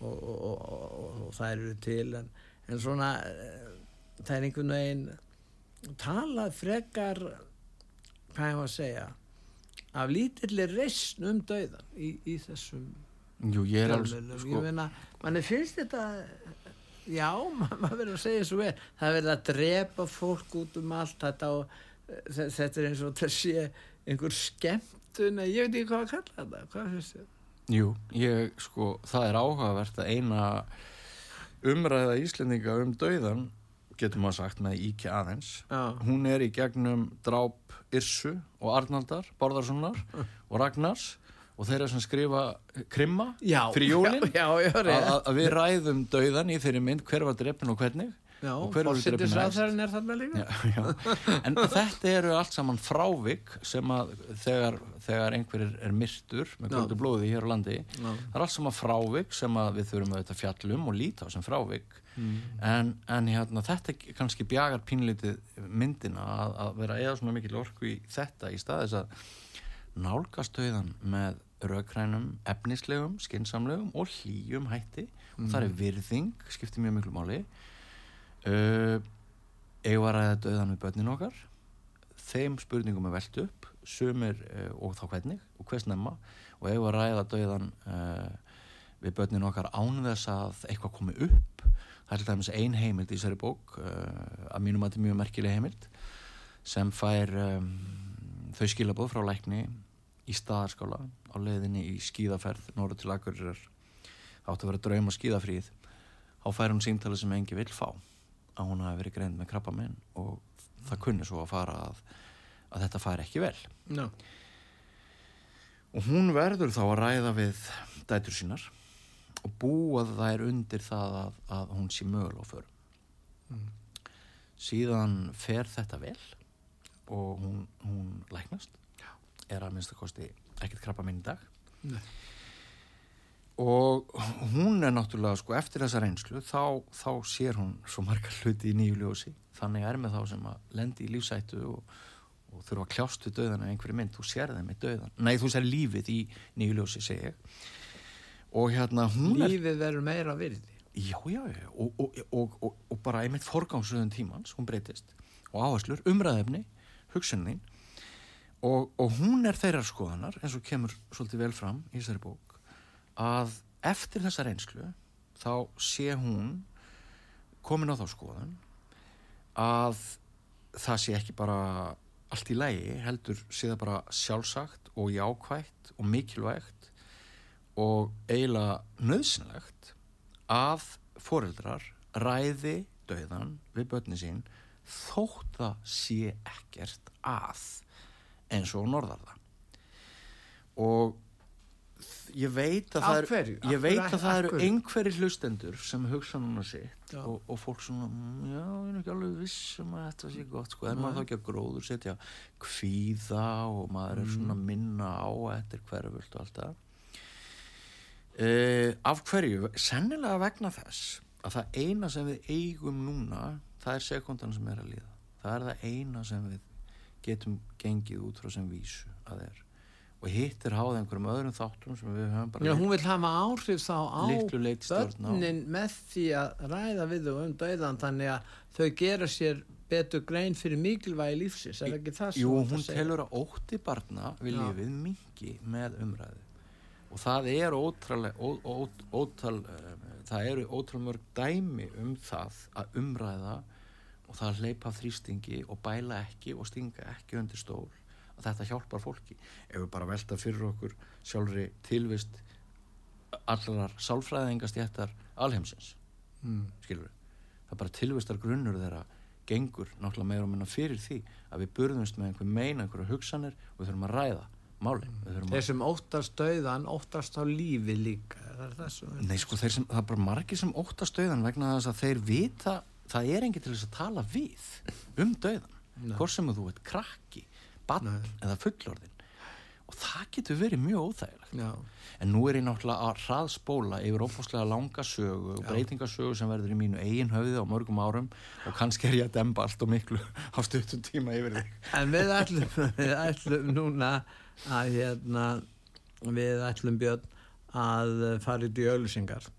S1: og, og, og það eru til en, en svona eh, það er einhvern veginn talað frekar hvað ég var að segja af lítillir reysn um döðan í, í þessum
S2: Jú, ég er alveg
S1: sko... manni finnst þetta já, maður verður að segja svo vel. Það verður að drepa fólk út um allt. Þetta og þetta er eins og það sé einhver skemmtun ég veit ekki hvað að kalla þetta. Hvað finnst þér?
S2: Jú, ég sko, það er áhugavert að eina umræða íslendinga um dauðan getur maður sagt með Íki aðeins. Já. hún er í gegnum dráp Irsu og Arnaldar Bárðarssonar og Ragnars og þeirra sem skrifa krimma
S1: já,
S2: fyrir jólinn
S1: að
S2: við ræðum dauðan í þeirri mynd hver var drefn og hvernig?
S1: Já,
S2: og hver verður drefin næst en þetta eru allt saman frávik sem að þegar, þegar einhver er, myrtur með kvöldu blóði hér á landi
S1: Já.
S2: það er allt saman frávik sem að við þurfum að fjalla um og líta á sem frávik.
S1: Mm.
S2: en, en hérna, þetta kannski bjagar pínlítið myndina að, að vera eða svona mikil orku í þetta í staðis að nálgast auðan með raukrænum, efnislegum, skinsamlegum og hlýjum hætti. Og það er virðing, skiptir mjög miklu máli. Uh, eigum að ræða döðan við börnin okkar. Þeim spurningum er velt upp sumir uh, og þá hvernig og hvers nefna og eigum að ræða döðan uh, við börnin okkar án þess að eitthvað komi upp. Það er til dæmis ein heimild í þessari bók að mínum að þetta er mjög merkileg heimild sem fær um, þau skilabóð frá lækni í staðarskála á leiðinni í skíðaferð norður til Akureyrar. Átti að vera drauma skíðafríð. Þá fær hún símtali sem engi vill fá að hún hafi verið greind með krabba minn og það kunni svo að fara að, að þetta fær ekki vel.
S1: Já.
S2: og hún verður þá að ræða við dætur sínar og búa þær undir það að, að hún sé mögulega á förum. Síðan fer þetta vel og hún, hún læknast. Er að minnsta kosti ekkert krabba minn í dag.
S1: Nei.
S2: og hún er náttúrulega sko eftir þessa reynslu þá, þá sér hún svo margar hluti í nýju ljósi. Þannig er með þá sem að lendi í lífsættu og, og þurfa að kljást við döðan af einhverju mynd, þú sér þeim í döðan nei, þú sér lífið í nýju ljósi, segi og hérna hún er
S1: Lífið verður meira virði.
S2: já, já, já, og, og, og, bara einmitt forgangsröðun tímans, hún breytist. Og áherslur, umræðefni, hugsunin og, og hún er þeirrar skoðanar, eins og kemur svolítið vel fram í þessari bók að eftir þessa reynslu þá sé hún komin á þá skoðan að það sé ekki bara allt í lægi, heldur sé það bara sjálfsagt og jákvægt og mikilvægt og eiginlega nöðsynlegt að foreldrar ræði döðan við börni sín þótt það sé ekkert að eins og norðarða. Og ég veit að það er?
S1: Af
S2: ég veit að það eru einhverjir hlustendur sem hugsa núna sitt og, og fólk svona "Mm, já, ég er ekki alveg viss um að þetta sé gott sko, er maður þá ekki að gróður setja kvíða og maður er svona að minna á er hverfult og allt það? Uh, af hverju? Sennilega vegna þess að það eina sem við eigum núna það er sekundan sem er að líða. Það er það eina sem við getum gengið út frá sem vísu að er. Og hitt er háð einhverjum öðrum þáttum sem við höfum bara
S1: Já, hún vil hafa áhrif þá á börnin með því að ræða við þau um dauðan þannig að þau gera sér betur grein fyrir mikilvægi lífsins, er ekki það
S2: Jú,
S1: svo
S2: hún telur að ótti barna við
S1: Já.
S2: lífið mingi með umræðu. Og það er ótraleg, ó, ó, ótal um, það eru ótrúlega mörg dæmi um það að umræða og það að hleypa þrýstingi og bæla ekki og stinga ekki undir stól. Að þetta hjálpar fólki. Ef við bara velta fyrir okkur sjálfri tilvist allar sálfræðingastjættar alheimsins.
S1: Mm.
S2: skilur við það er bara tilvistar grunnur þeirra gengur náttúrulega meira og minna fyrir því að við burðumst með einhver meina, einhverja hugsanir og við þurfum að ræða máli við þurfum
S1: Þeir sem óttast dauðan óttast á lífi líka. Er það það sem
S2: nei sko sem, það er bara margir sem óttast dauðan vegna þess að þeir vita það er enginn til þess að tala við um dauðan, hvort sem þú ert krakki,
S1: Nei.
S2: eða fullorðin og það getur verið mjög óþægilegt.
S1: Já,
S2: En nú er ég náttúrulega að hraðspóla yfir ófáslega langa sögu og breytingasögu sem verður í mínu eigin höfði á mörgum árum. Og kannski er ég að demba allt og miklu á stuttum tíma yfir þig.
S1: en við ætlum, við ætlum núna að hérna við ætlum Björn að fara í auðlýsingar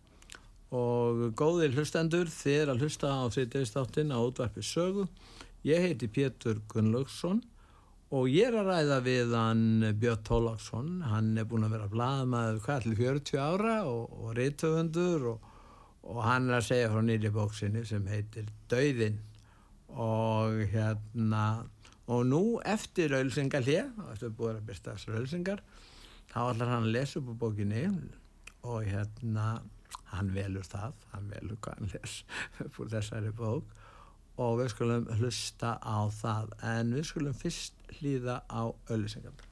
S1: og góðir hlustendur er að hlusta á þriðdegistáttinn á útvarpi sögu. Ég heiti Pétur Gunnlaugsson og ég er að ræða við hann Björn Tólagsson hann er búin að vera blaðmaður hvað til 40 ára og, og reytöfundur og, og hann er að segja frá nýri bóksinni sem heitir Dauðinn. Og hérna og nú eftir auðlýsingar hér eftir búið að byrsta auðlýsingar þá ætlar hann að lesa upp á bókinni og hérna hann velur það, hann velur hvað hann les úr þessari bók. Og við skulum hlusta á það. En við skulum fyrst hlýða á auðlýsingar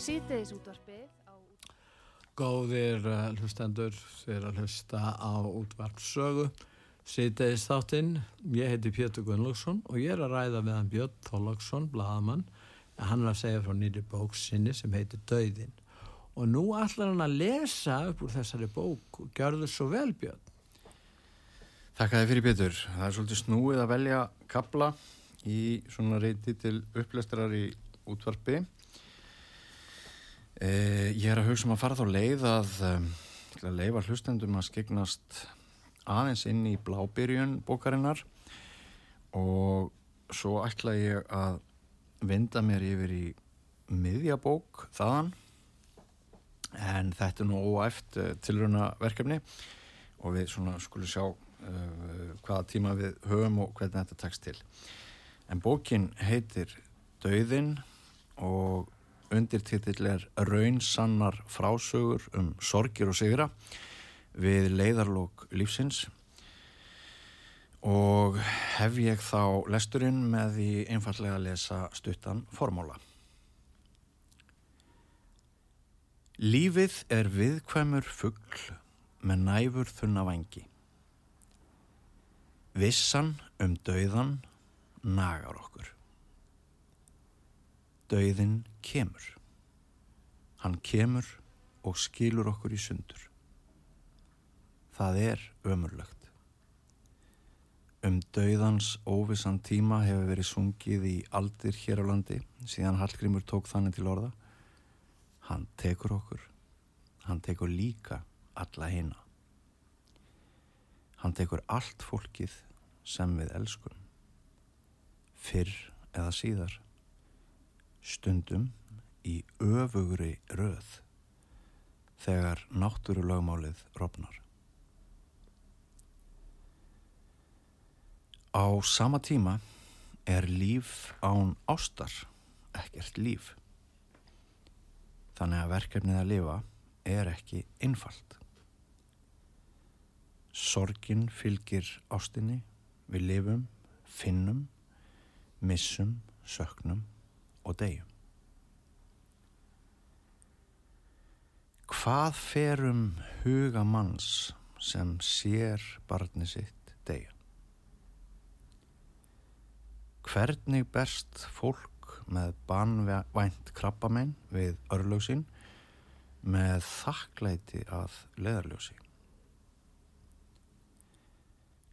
S3: Síðdeis útvarpið á
S1: Góðir uh, hlustendur þeir að hlusta á útvarpsögu Sýteðis þáttinn ég heiti Pétur Gunnlaugsson og ég er að ræða við hann Björn Þólagsson bladamann, hann er að segja frá nýri bók sinni sem heitir Dauðin og nú ætlar hann að lesa upp úr þessari bók og gjör þau svo vel Björn
S2: Þakka þið fyrir Pétur. Það er svolítið snúið að velja kabla í svona reyti til upplestrar í útvarpi. Eh, ég er að hugsa um að fara þá leið að, um, að leifa hlustendum að skegnast aðeins inn í blábyrjun bókarinnar og svo ætla ég að vinda mér yfir í miðjabók þaðan. En þetta er nú óæft uh, tilruna verkefni og við svona skulum sjá uh, hvaða tíma við höfum og hvernig þetta tekst til. En bókin heitir Dauðin og undirtitill er Raunsannar frásögur um sorgir og sigra við leiðarlók lífsins og hef ég þá lesturinn með því einfallega að lesa stuttan formóla Lífið er viðkvæmur fuggl með næfur þunna vangi. Vissan um dauðan nagar okkur. Dauðin kemur. Hann kemur og skilur okkur í sundur. Það er ömurlegt. Um dauðans óvissan tíma hefur verið sungið í aldir hér á landi síðan Hallgrímur tók þannig til orða. Hann tekur okkur. Hann tekur líka alla hina. Hann tekur allt fólkið sem við elskum. Fyrr eða síðar. Stundum í öfugri röð þegar náttúrulögmálið rofnar. Á sama tíma er líf án ástar ekkert líf. Þannig að verkefnið að lifa er ekki einfalt. Sorgin fylgir ástinni, við lifum, finnum, missum, söknum og deyjum. Hvað ferum huga manns sem sér barni sitt deyja? Hvernig berst fólk með banvænt krabbamenn við örlöksinn með þakklæti að leðarljósi?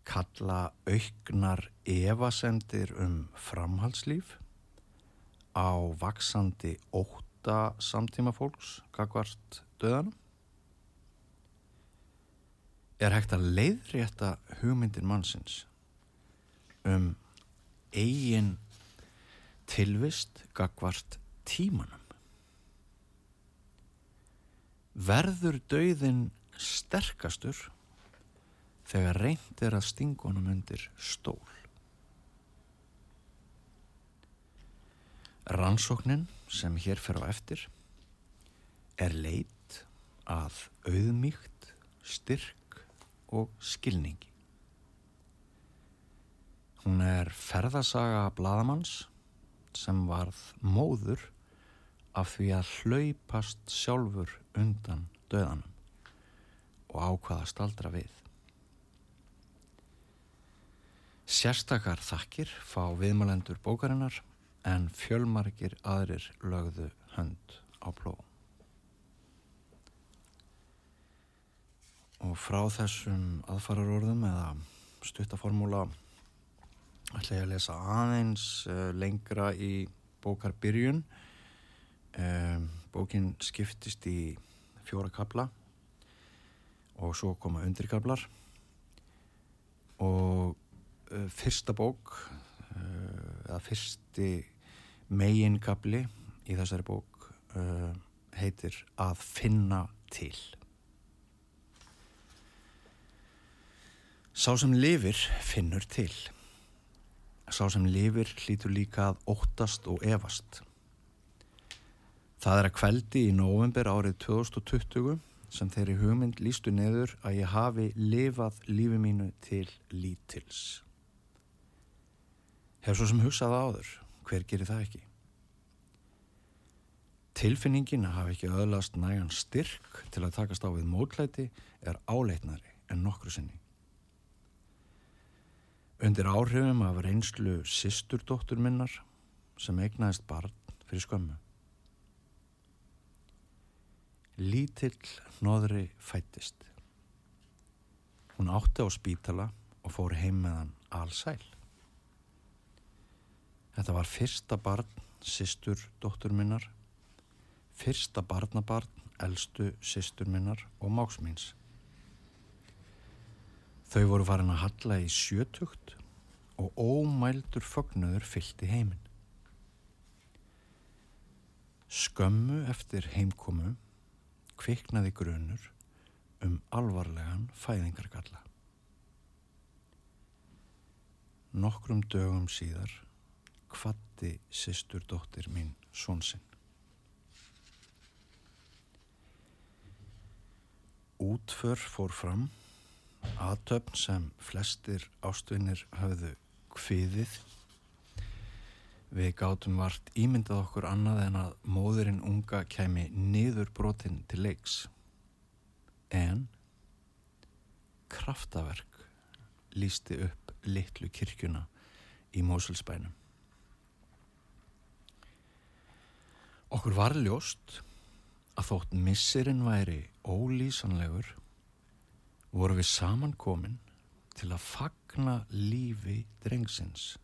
S2: Kalla auknar evasendir um framhalslíf á vaksandi óta samtíma fólks kakvart döðanum? Er hægt að leiðrétta hugmyndin mannsins um eigin tilvist gagvart tímanum. Verður dauðin sterkastur þegar reynd er að stingunum undir stól. Rannsóknin sem hér fer á eftir er leit að auðmíkt, styrk og skilningi. Hún er ferðasaga bladamanns sem varð móður af því að hlaupast sjálfur undan döðanum og ákvaða staldra við. Sérstakar þakkir fá viðmælendur bókarinnar en fjölmargir aðrir lögðu hönd á pló. Og frá þessum aðfararorðum eða stuttaformúla ætla ég að lesa aðeins uh, lengra í bókarbyrjun. Um, bókin skiptist í fjóra kabla og svo koma undirkablar og uh, fyrsta bók uh, eða fyrsti meginkabli í þessari bók heitir að finna til. Sá sem lifir finnur til Sá sem lifir hlýtur líka að óttast og evast. Það er að kveldi í november árið 2020 sem þeirri hugmynd lístu neður að ég hafi lifað lífi mínu til lítils. Hef svo sem hugsaði áður, hver gerir það ekki? Tilfinningin að hafa ekki öðlast nægan styrk til að takast á við mótlæti er áleitnari en nokkru sinni. Undir áhrifum af reynslu sisturdóttur minnar sem eignaðist barn fyrir skömmu. Lítill nóðri fættist. Hún átti á spítala og fór heim með hann allsæl. Þetta var fyrsta barn, sýstur dóttur minnar, fyrsta barnabarn, eldstu sýstur minnar og máksmýns. Þau voru farin að halla í sjötugt og ómældur fögnuður fyllt í heiminn. Skömmu eftir heimkomu kviknaði grunur um alvarlegan fæðingargalla. Nokkrum dögum síðar kvatti sýstur dóttir mín svonsinn. Útför fór fram, aðtöfn sem flestir ástvinnir hafðu kviðið. Við gátum vart ímyndað okkur annað en að móðurinn unga kæmi niður brotinn til leiks. En kraftaverk lísti upp litlu kirkjuna í Mósulsbænum. Okkur var ljóst að þótt missirinn væri ólýsanlegur voru við samankomin til að fagna lífi drengsins.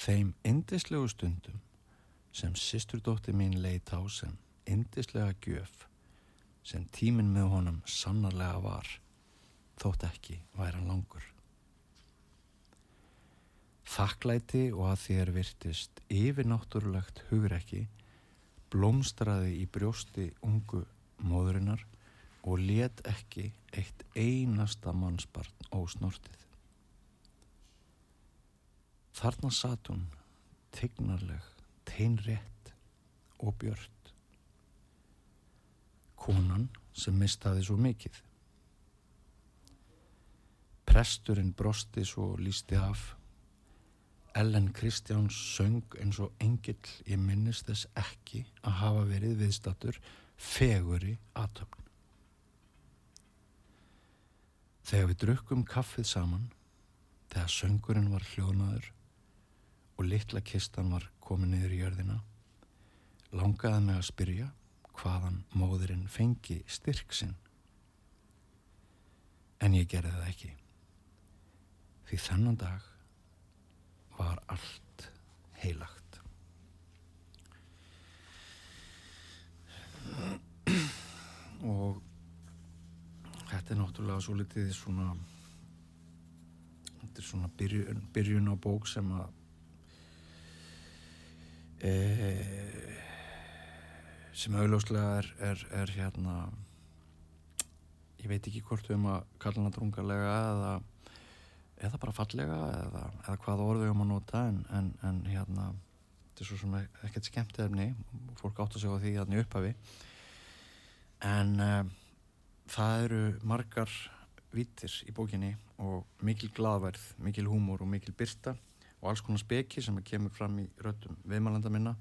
S2: Þeim indislegu stundum sem sýsturdótti mín leitt á sem indislega gjöf sem tíminn með honum sannarlega var þótt ekki væran langur. Þakklæti og að þér virtist yfirnáttúrulegt hugrekki blómstraði í brjósti ungu móðurinnar og let ekki eitt einasta mannsbarn ósnortið. Þarna satt hún, tegnarleg, teinrétt og björnt. Konan sem mistaði svo mikið. Presturinn brosti svo lísti af. Ellen Kristjáns söng eins og engill ég minnist þess ekki að hafa verið viðstatur feguri aðtöfn. Þegar við drukkum kaffið saman, þegar söngurinn var hljónaður og litla kistan var komið niður í jörðina, langaði mig að spyrja hvaðan móðurinn fengi styrk sinn. En ég gerði það ekki. Því þennan dag var allt heilagt. Og þetta er náttúrulega svo litið svona þetta er svona byrjun, byrjun á bók sem að e, sem auðljóslega er, er, er hérna ég veit ekki hvort við um að kalla hana drungarlega eða eða bara fallega eða, eða hvaða orðu við um að nota en, en, en hérna þetta er svo sem ekkert skemmt efni fólk átt að segja því hérna í upphafi. En uh, það eru margar vítir í bókinni og mikil gladverð, mikil húmor og mikil byrta og alls konar speki sem kemur fram í röttum viðmælanda minna.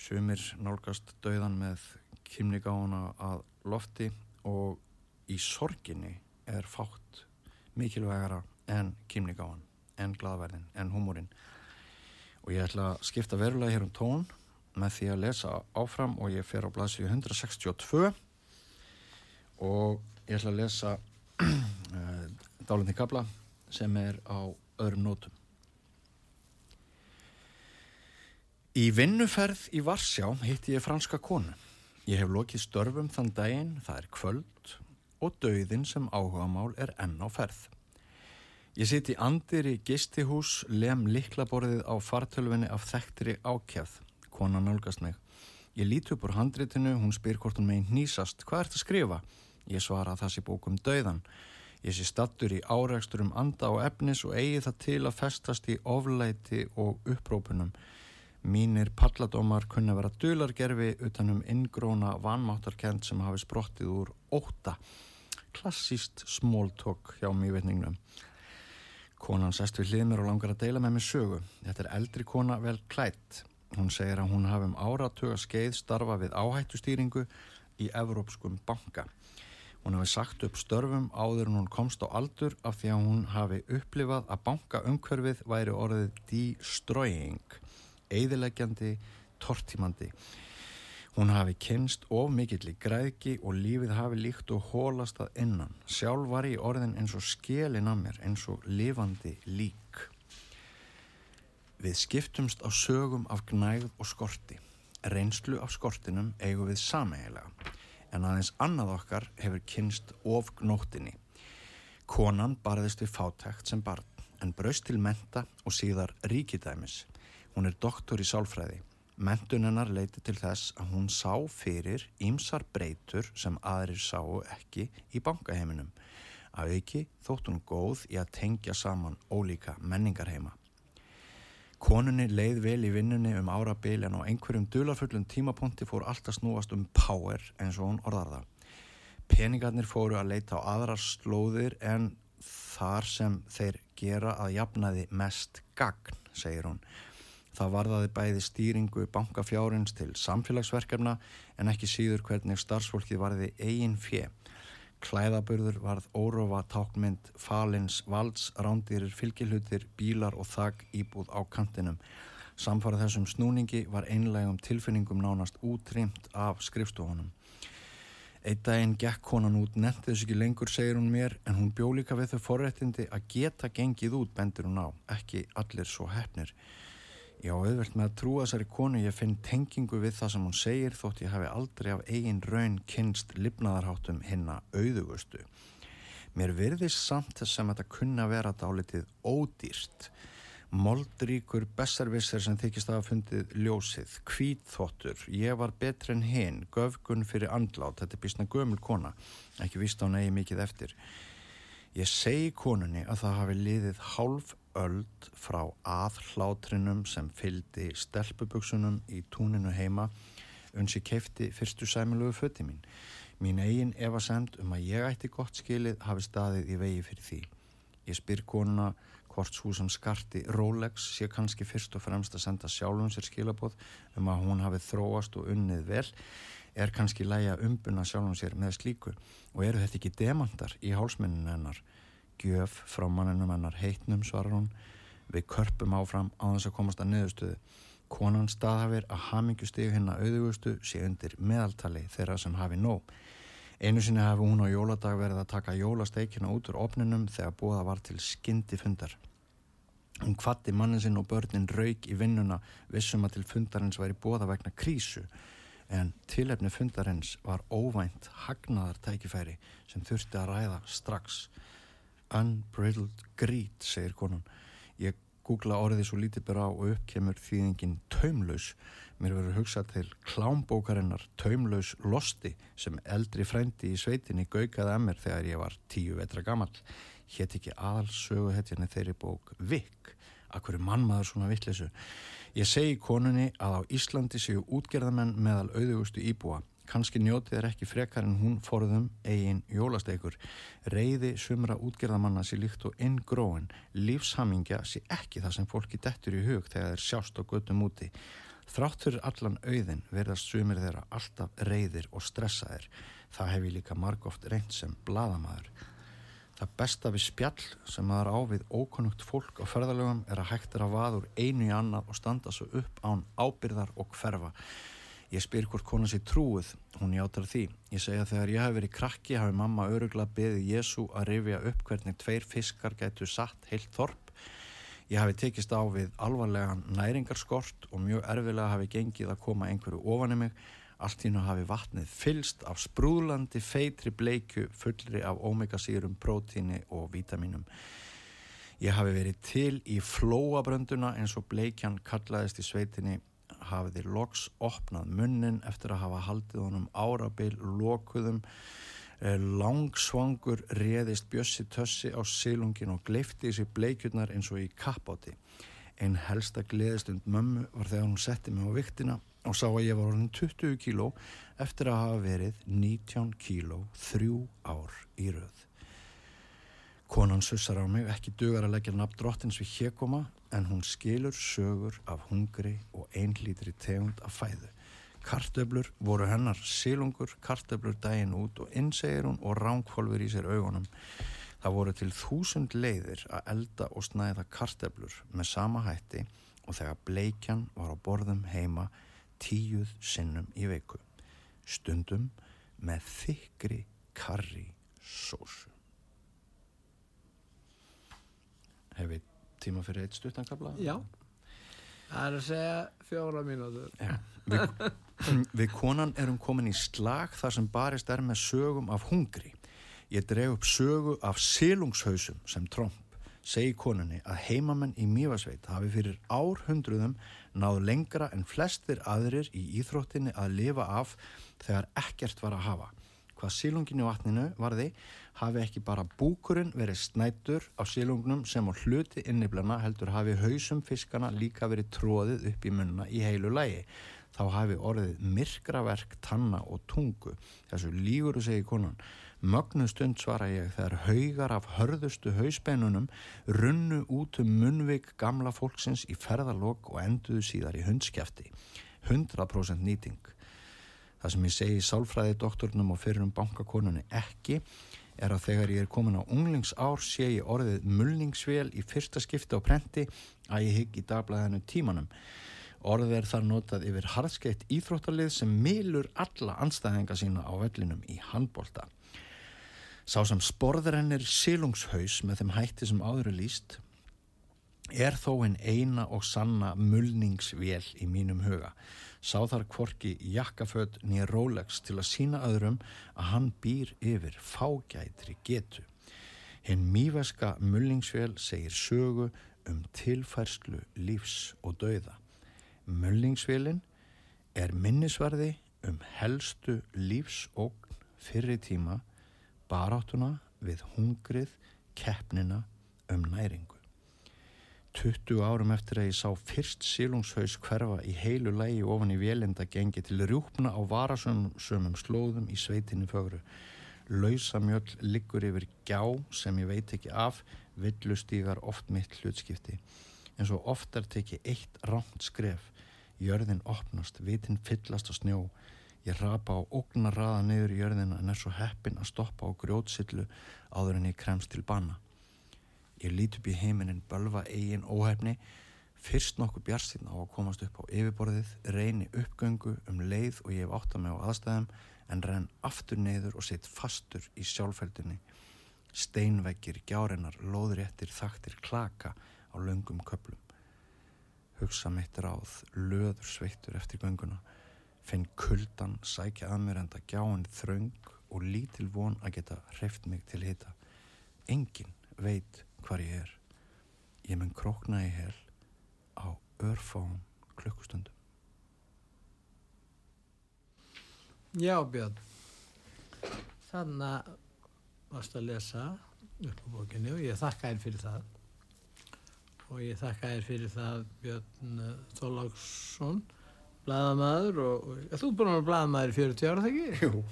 S2: Sumir nálgast dauðan með kymnigána að lofti og í sorginni er fátt mikilvægara en kymnigáan, en gladverðin, en húmórin og ég ætla að skipta verulega hér um tón með því að lesa áfram og ég fer á blæsið 162 og ég ætla að lesa dálendin kabla sem er á öðrum nótum Í vinnuferð í Varsjá hitti ég franska konu. Ég hef lokið störfum þann daginn, það er kvöld og dauðin sem áhugamál er enn á ferð. Ég sitt í andir í gistihús, lem liklaborðið á fartölfinni af þekktri ákjæð. Kona nálgast mig. Ég lít upp úr handritinu, hún spyr hvort hún megin nýsast. Hvað ert að skrifa? Ég svara að það sé bókum dauðan. Ég sé stattur í áreikstur um anda og efnis og eigi það til að festast í oflæti og upprópunum. Mínir palladómar kunna vera dulargerfi utanum inngróna vanmáttarkend sem hafi sprottið úr óta. Klassíst smóltokk hjá mývetningnum. Konan sest við hlið mér og langar að deila með mér sögu. Þetta er eldri kona vel klætt. Hún segir að hún hafi um áratuga skeið starfa við áhættustýringu í Evrópskum banka. Hún hafi sagt upp störfum áður en hún komst á aldur af því að hún hafi upplifað að banka umhverfið væri orðið destroying, eðileggjandi, tortímandi. Hún hafi kynst of mikill í græðki og lífið hafi líkt og hólast að innan. Sjálf var í orðin eins og skjelin að mér, eins og lifandi lík. Við skiptumst á sögum af gnægð og skorti. Reynslu af skortinum eigum við sameigilega en aðeins annað okkar hefur kynst ofgnóttinni. Konan barðist við fátækt sem barn en braust til menta og síðar ríkidæmis. Hún er doktor í sálfræði. Mentunennar leiti til þess að hún sá fyrir ímsar breytur sem aðrir sáu ekki í bankaheiminum. Að auki þótt hún góð í að tengja saman ólíka menningarheima. Konunni leið vel í vinnunni um árabil en á einhverjum dularfullum tímapunkti fór alltaf snúast um power eins og hún orðar það. Peningarnir fóru að leita á aðrar slóðir en þar sem þeir gera að jafnaði mest gagn, segir hún. Það varðaði bæði stýringu bankafjárins til samfélagsverkefna en ekki síður hvernig starfsfólki varði eigin fjö. Klæðaburður varð órófa tákmynd, falins, valds, rándýrir, fylgilhutir, bílar og þagg íbúð á kantinum. Samfarað þessum snúningi var einlegum tilfinningum nánast útrýmt af skrifstofunum. Eitt daginn gekk konan út, netti þess ekki lengur, segir hún mér, en hún bjó líka við þau forrættindi að geta gengið út, bendur hún á, ekki allir svo hefnir. Já, auðvelt með að trúa þessari konu ég finn tengingu við það sem hún segir þótt ég hafi aldrei af eigin raun kynst lifnaðarháttum hinna auðugustu. Mér virðist samt þess sem þetta kunna vera dálitið ódýrt. Moldríkur besservisser sem þykist að hafa fundið ljósið, kvítþottur, ég var betri en hinn, göfgun fyrir andlát, þetta er bísna gömul kona, ekki vist á negi mikið eftir. Ég segi konunni að það hafi liðið hálf öld frá aðhlátrinum sem fyldi stelpubuksunum í túninu heima uns ég kefti fyrstu sæmilugu fötti mín. Mín eigin evasend um að ég ætti gott skilið hafi staðið í vegi fyrir því. Ég spyr konuna hvort svo sem skarti Rolex sé kannski fyrst og fremst að senda sjálfum sér skilabóð um að hún hafi þróast og unnið vel er kannski læja umbuna sjálfum sér með slíku og eru þetta ekki demantar í hálsmenninu hennar gjöf frá manninum hennar heitnum svarar hún. Við körpum áfram á þess að komast að niðurstöðu. Konan staðhafir að hamingjustíg hennar auðugustu sé undir meðaltali þeirra sem hafi nóg. Einu sinni hafi hún á jóladag verið að taka jólasteikina út úr opninum þegar búða var til skyndi fundar hún kvatti mannin sinn og börnin rauk í vinnuna vissum að til fundarins væri búða vegna krísu. En tilefni fundarins var óvænt hagnaðartækifæri sem þurfti að ræða strax Unbridled greed, segir konan. Ég googla orðið svo lítið byrja á og uppkemur þýðingin taumlaus. Mér verður hugsað til klámbókarinnar taumlaus losti sem eldri frendi í sveitinni gaukaði að mér þegar ég var tíu vetra gammal. Hétt ekki aðalsögu hetjarni þeirri bók Vikk. Akkur er mannmaður svona vittlesu. Ég segi konunni að á Íslandi séu útgerðamenn meðal auðugustu íbúa kannski njótið er ekki frekar en hún forðum eigin jólasteikur. Reyði sumra útgerðamanna sér líkt og inngróin, lífshamingja sé ekki það sem fólki dettur í hug þegar þeir sjást á göttum úti. Þrátt fyrir allan auðin verðast sumir þeirra alltaf reyðir og stressaðir. Það hef ég líka margóft reynd sem bladamæður. Það besta við spjall sem maður á við ókonnugt fólk á ferðalögum er að hægt er að vaður einu í annað og standa svo upp án ábyrðar og hverfa. Ég spyr hvort kona sér trúið, hún játar því. Ég segja þegar ég hef verið krakki hafi mamma örugla beðið Jésu að rifja upp hvernig tveir fiskar gætu satt heilt þorp. Ég hafi tekist á við alvarlegan næringarskort og mjög erfilega hafi gengið að koma einhverju ofan í mig. Allt hínu hafi vatnið fylst af sprúðlandi feitri bleikju fullri af omegasýrum, prótíni og vítaminum. Ég hafi verið til í flóabrönduna eins og bleikjan kallaðist í sveitinni hafiði loks opnað munnin eftir að hafa haldið honum árabil lokuðum. Eh, langsvangur réðist bjössi tössi á silungin og gleifti þessi bleikjurnar eins og í kappáti. Einn helsta gleðistund mömmu var þegar hún setti mig á viktina og sá að ég var orðin 20 kíló eftir að hafa verið 19 kíló þrjú ár í rauð Konan sussar á mig, ekki dugar að leggja nafn drottins við hégoma en hún skilur sögur af hungri og einlítri tegund af fæðu. Kartöblur voru hennar sílungur, kartöblur dægin út og innsegir hún og ránkvolfur í sér augunum. Það voru til þúsund leiðir að elda og snæða kartöblur með sama hætti og þegar bleikjan var á borðum heima tíuð sinnum í veiku. Stundum með þykri karri sósu. Hefur tíma fyrir eitt stuttankabla?
S1: Já, það er að segja fjóra mínútur.
S2: Við, við konan erum komin í slag þar sem barist er með sögum af hungri. Ég dreg upp sögu af silungshausum sem tromp. Segi konunni að heimamenn í Mývasveit hafi fyrir árhundruðum náð lengra en flestir aðrir í íþróttinni að lifa af þegar ekkert var að hafa. Hvað sílunginu vatninu varði hafi ekki bara búkurinn verið snættur á sílungnum sem á hluti inniblana heldur hafi hausum fiskana líka verið tróðið upp í munna í heilu lægi. Þá hafi orðið myrkraverk, tanna og tungu. Þessu líguru segi konan. Mögnu stund svara ég þegar haugar af hörðustu hausbeinunum runnu út um munvik gamla fólksins í ferðalokk og enduðu síðar í hundskjafti. 100% nýting. Það sem ég segi sálfræði doktornum og fyrir um bankakonunni ekki er að þegar ég er komin á unglingsár sé ég orðið mulningsvél í fyrsta skipti á prenti að ég hygg í dagblæðinu tímanum. Orðið er þar notað yfir harðskeitt íþróttalið sem milur alla anstæðinga sína á vellinum í handbólta. Sá sem sporðrennir silungshaus með þeim hætti sem áður er líst er þó en eina og sanna mulningsvél í mínum huga. Sá þar kvorki jakkaföld nýja Rolex til að sína öðrum að hann býr yfir fágætri getu. Hinn mýveska mulningsvél segir sögu um tilfærslu lífs og dauða. Mulningsvélin er minnisverði um helstu lífsókn fyrir tíma baráttuna við hungrið keppnina um næringu. 20 árum eftir að ég sá fyrst sílungshaus hverfa í heilu lægi ofan í vélinda gengi til rjúpna á varasömmum slóðum í sveitinni fögru. Lausamjöll liggur yfir gjá sem ég veit ekki af, villustígar oft mitt hlutskipti. En svo oft er tekið eitt rámt skref, jörðin opnast, vitin fyllast á snjó, Ég rapa á ógnar raða neyður í jörðina en er svo heppin að stoppa á grjótsillu áður en ég kremst til banna. Ég lít upp í heiminin bölva eigin óhefni, fyrst nokkuð bjarstinn á að komast upp á yfirborðið, reyni uppgöngu um leið og ég hef átt að mig á aðstæðum en renn aftur neyður og sitt fastur í sjálfældinni. Steinveggir, gjáreinar, loðréttir, þaktir, klaka á löngum köplum. Hugsa mitt ráð, löður sveittur eftir gönguna finn kuldan sækja að mér enda gjáin þraung og lítil von að geta hreft mig til hita. Engin veit hvar ég er. Ég mun krókna í hel á örfáum klukkustundum.
S1: Já Björn, þannig að varst að lesa upp á bókinu og ég þakka þér fyrir það og ég þakka þér fyrir það Björn Þóláksson Blaðamæður og, og þú er búin að vera blaðamæður í 40 ára þegar ekki?
S2: Jú.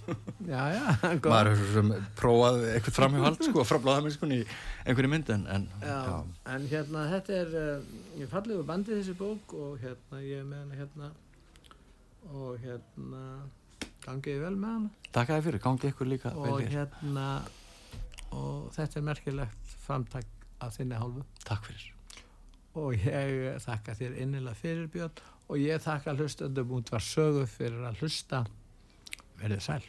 S1: Já, já.
S2: Maður hefur sem prófað eitthvað framhjóðhald sko frá blaðamænskunni í einhverju mynd en, en
S1: já, já. En hérna þetta er, uh, ég fallið úr bandið þessi bók og hérna ég er með hana hérna og hérna gangiði vel með hana.
S2: Takk að þið fyrir, gangið ykkur líka
S1: og
S2: vel hér.
S1: Og hérna, og þetta er merkilegt framtak af þinni hálfu.
S2: Takk fyrir.
S1: Og ég þakka þér innilega fyrir Björn og ég þakka hlustandum út var sögu fyrir að hlusta. Verið sæl